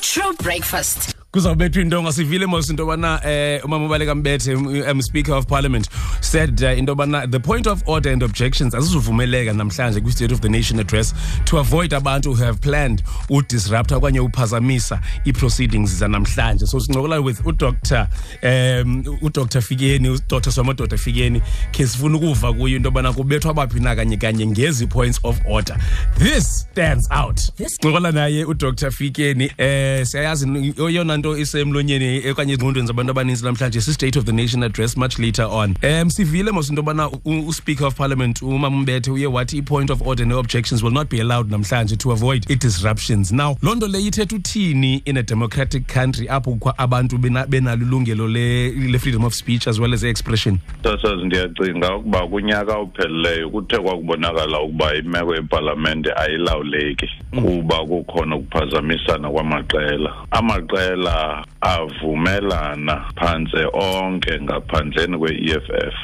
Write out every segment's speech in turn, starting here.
True breakfast. kuzawubethwa into ngasivile mos into yobana eh umama ubaleka mbethe um, um, speaker of parliament said uh, into yobana the point of order and objections azizuvumeleka namhlanje kwi-state of the nation address to avoid abantu who have planned udisrupta okanye uphazamisa ii-proceedings zanamhlanje so sincokola with udr um udr fikeni udr somadoda fikeni khe sifuna ukuva kuyo into yobana kubethwa abaphi na kanye kanye ngezi points of order this stands out ncokola naye udr fikeni um siyayazi eyona nto isemlonyeni okanye ezingqondweni zabantu abaninzi namhlanje si-state of the nation address much later on um sivile mos into yobana uspeaker of parliament umama umbethe uye wathi i-point of order ne-objections will not be allowed namhlanje to avoid i-disruptions now loo nto leyo ithetha uthini in a democratic country apho kukho abantu benalo ilungelo le-freedom of speech as well as expression sasazi ndiyacinga ukuba kunyaka ophelileyo kuthe kwakubonakala ukuba imeko yepalamente ayilawuleki mm. kuba kukhona ukuphazamisana kwamaqela amaqela avumelana phantse onke ngaphandleni kwe-EFF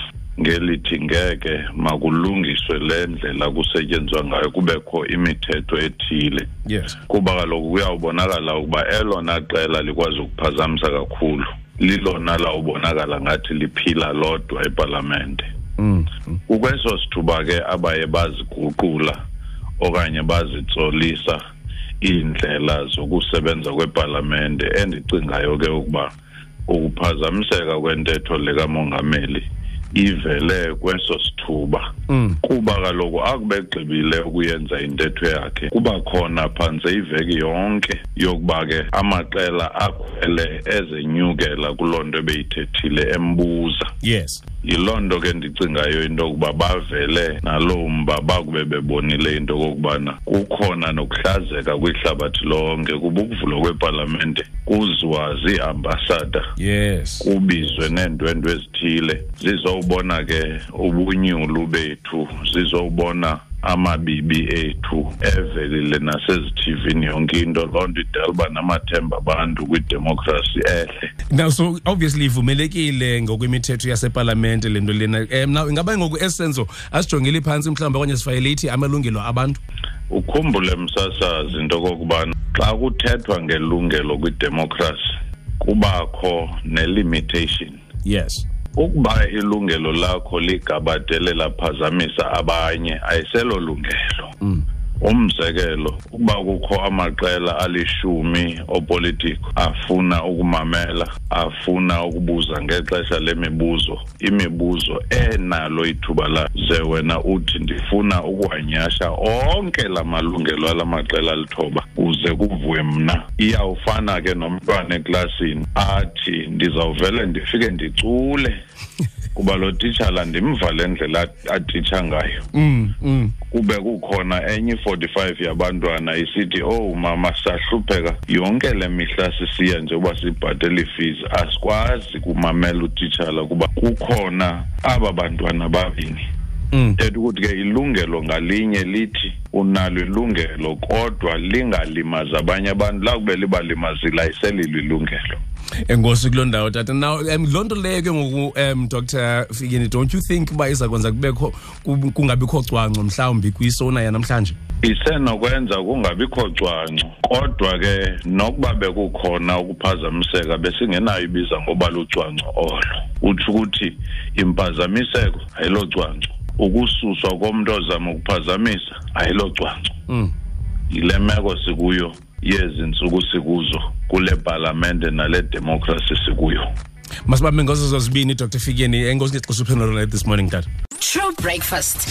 ngelithi ngeke makulungiswe le ndlela kusetyenziswa ngayo kubekho imithetho ethile yes. kuba kaloku kuyawubonakala ukuba elona qela likwazi ukuphazamisa kakhulu lilona lawubonakala ngathi liphila lodwa epalamente mm. kukweso sithuba ke abaye baziguqula okanye bazitsolisa iindlela zokusebenza kwepalamente endicingayo ke ukuba ukuphazamiseka kwentetho likamongameli ivele kweso sithuba mm. kuba kaloku akube egqibile ukuyenza intetho yakhe kuba khona phantse iveki yonke yokuba ke amaqela akhwele ezenyukela kuloo nto ebeyithethile embuza yes yiloo nto ke ndicingayo into yokuba bavele naloo mba bakube bebonile into yokokubana kukhona nokuhlazeka kwihlabathi lonke kuba ukuvulwa kwepalamente kuziwa ziiambasada yes kubizwe neendwendwe ezithile zizowubona ke ubunyulu bethu zethu zizobona amabibi ethu evelile nasezithivini yonke into loo nto idala uba namathemba abantu kwidemokhrasi ehle now so obviously ivumelekile ngokwemithetho yasepalamente le nto lena um now ingaba ngoku esenzo asijongeli phantsi mhlawumbi okanye sifayele ithi amalungelo abantu ukhumbule msasazi into okokubana xa kuthethwa ngelungelo kwidemokhrasi kubakho nelimitation yes ukuba ilungelo lakho ligabadele laphazamisa abanye ayiselo lungelo mm. umzekelo ukuba kukho amaqela alishumi opolitiko afuna ukumamela afuna ukubuza ngexesha lemibuzo imibuzo enalo ithuba la ze wena uthi ndifuna ukuwanyasha onke la malungelo ala maqela alithoba kuze kuvuwe mna iyawufana ke nomntwana eklasini athi ndizawuvele ndifike ndicule kuba lo titshala ndimva le ndlela atitsha ngayo mm, mm. kube kukhona enye i-45 yabantwana isithi owu oh, mama sahlupheka yonke le mihla sisiya njengoba sibhatele ifiz asikwazi kumamela utitshala kuba kukhona aba bantwana babini mm. thetha ukuthi ke ilungelo ngalinye lithi unalo ilungelo kodwa lingalimazi abanye abantu lakube libalimazile ayiselilo ilungelo enkosi kuloo ndawo tata now um loo nto leyo ke ngoku um dr fikini don't you think uba iza kwenza kubekho kungabikho cwangco mhlawumbi kwisona yanamhlanje isenokwenza kungabikho cwangco kodwa ke nokuba bekukhona ukuphazamiseka besingenayo ibiza ngoba lucwangco olo utsho ukuthi impazamiseko ayilocwangco ukususwa komntu ozama ukuphazamisa ayilocwangco mm. yile meko sikuyo yezi ntsuku sikuzo kule palamente nale demokrasi sikuyo masibambe ngozo zozibini dr fikeni enkosi ngexesha uphendula this morning tata true breakfast